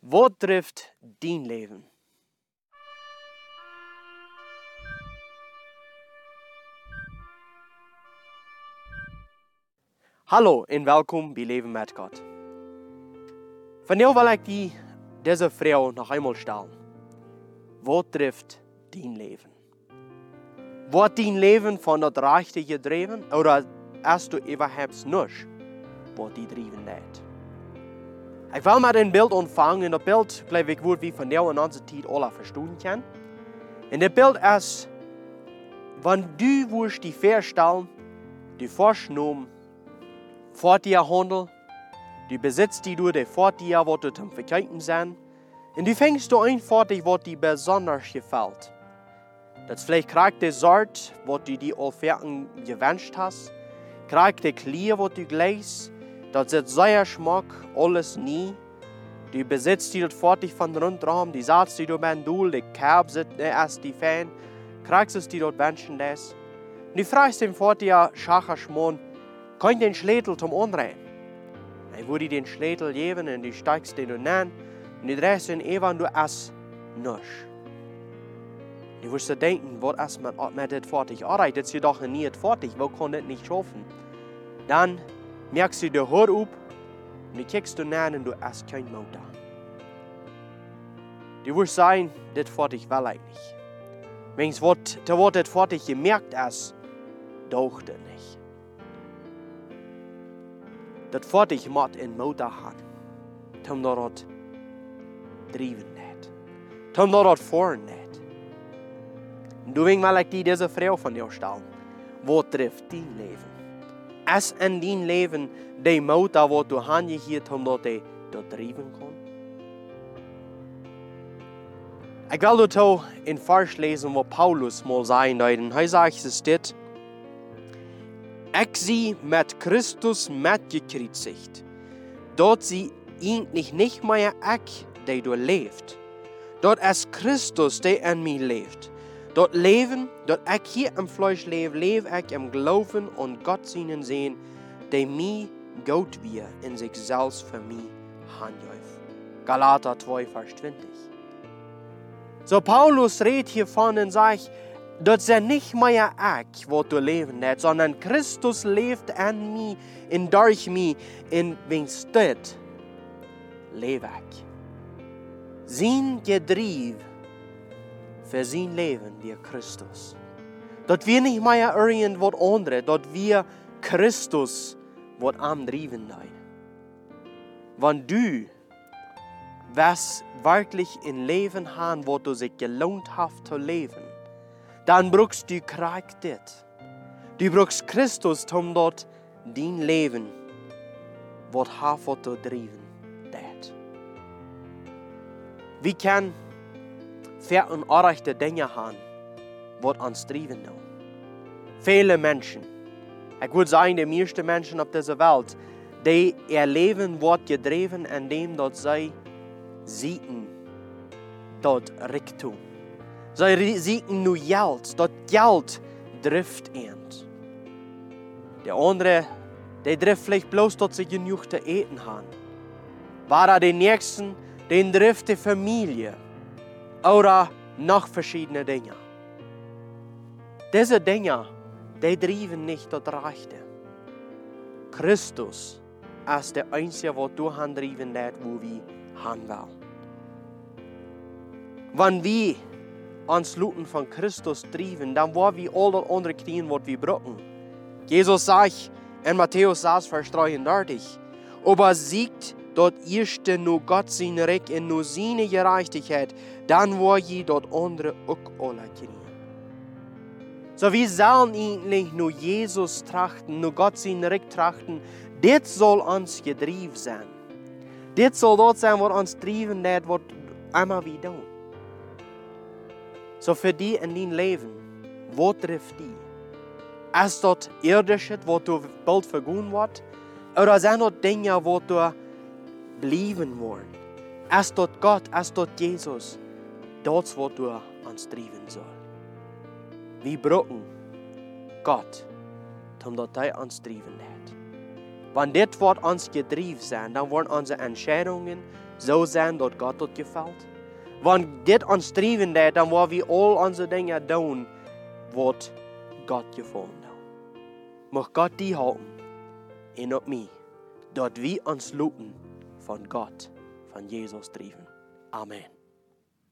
Wat trifft dein Leben? Hallo en welkom bij Leven met God. Vandaag wil ik die, deze vrouw nog eenmaal stellen. Wat trifft dein Leben? Wordt dein Leben von dat Rechte gedreven, oder als du überhaupt nicht, wat die drijven leidt? Ik wil met een beeld ontvangen. En dat beeld blijf ik woord wie van jou in onze tijd alle verstaan kan. En dat beeld is, wanneer du woest die verstellen, die voorsnomen, voor die handel, die besitzt die du, die voor die wat du zum verkijken zijn. En du fängst du einfach dich, wat die besonders gefällt. Das vielleicht kriegt der Sort, wat du die Offerten gewünscht hast. Kriegt der Klier, wat du gleich dat zit sehr Schmack, alles nie. Du besitzt die fertig von rundherum, die Satz, die du beim Duel, die Kerb sitzt, ne, erst die Fan, kriegst es die dort Menschen das. Und du fragst dem fort, ja, Schacher Schmon, kann den Schlädel zum Umdrehen? Ich würde den Schlädel geben und du steigst den und an, und du drehst ihn eben, du es nicht. Du wirst denken, was ist mit, mit fertig? Alright, das ist jedoch nie fertig, wo kann das nicht schaffen? Dann merkst du de hoor op en du kijkst du naar en du hast kein motor. Du wirst sagen, das fort ich wel eigentlich. Wenn es wird, da wird das fort ich gemerkt doch das nicht. Das fort ich mat in motor haben. Tom dort driven nicht. Tom dort fahren nicht. Und du wegen mal die diese Frau von dir stellen. Wo trifft die Leben? Es in dein Leben die motor wat du handgegeven omdat hij dat drijven kon? Ik wil in vers lezen wat Paulus mal zei. En hij zegt es dit. Ik zie met Christus metgekreuzigt, dat sie eigentlich nicht mehr ich, der du lebt. Dort ist Christus, der in mir lebt. Dort Leben, dort ich hier im Fleisch lebe, lebe ich im Glauben und Gott seinen sehen, der mir Gott wir in sich selbst für mich handjäuf. Galater 2, Vers 20. So Paulus redet hiervon und sagt, dat ist nicht mehr ich, wo du leben nicht, sondern Christus lebt an mir, in durch mich, in wen steht, lebe ich. Sein Gedrieb für sein Leben wie Christus. Dort wir nicht mehr irgendwas anderes, dort wir Christus wat aandrijven nein. Wenn du was wirklich in Leben haben, wo du sich gelohnt hast zu leben, dann brauchst du Kraft dit. Du brauchst Christus, um dort dein Leben, wat hat zu driven, det. Wie kann ver und unrechte Dinge haben, wat uns driven? Viele Menschen ich würde sagen, die meisten Menschen auf dieser Welt, die ihr Leben wird gedreven, indem dort sie siegen, dort Reichtum. Sie siegen nur Geld, dort Geld trifft ihn. Der andere, der trifft vielleicht bloß, dass sie genug zu eten haben. War er den nächsten, den trifft die Familie oder noch verschiedene Dinge. Diese Dinge die driven nicht dort Rechte. Christus ist der Einzige, der du handriven lässt, wo wir will. Wenn wir ans Luten von Christus driven, dann wollen wir alle andere Knien, was wir brauchen. Jesus sagt in Matthäus 6, Vers 33, aber siegt dort erste nur Gott sein Recht und nur seine Gerechtigkeit, dann wollen wir dort andere auch alle kriegen. So wir sollen eigentlich nur Jesus trachten, nur Gott sein Recht trachten. Das soll uns getrieben sein. Das soll dort sein, was uns trieben das was immer wieder tun. So für die in dein Leben, wo trifft die? Ist dort irdisches, wo du bald vergehen wird? Oder sind dort Dinge, wo du bleiben wollen? Ist dort Gott, ist dort Jesus? Dort, wo du uns trieben sollst. Vi brauchen Gott, um dat Hij driven hat. Wenn das Wort uns gedrieben sein, dann werden unsere Entscheidungen so sein, dass Gott dort gefällt. Wenn dit ons streven dat, dann wollen wir all unsere Dinge tun, was Gott gefallen hat. Mag Gott die halten, in op mich, dort wir uns luten von Gott, von Jesus streven. Amen.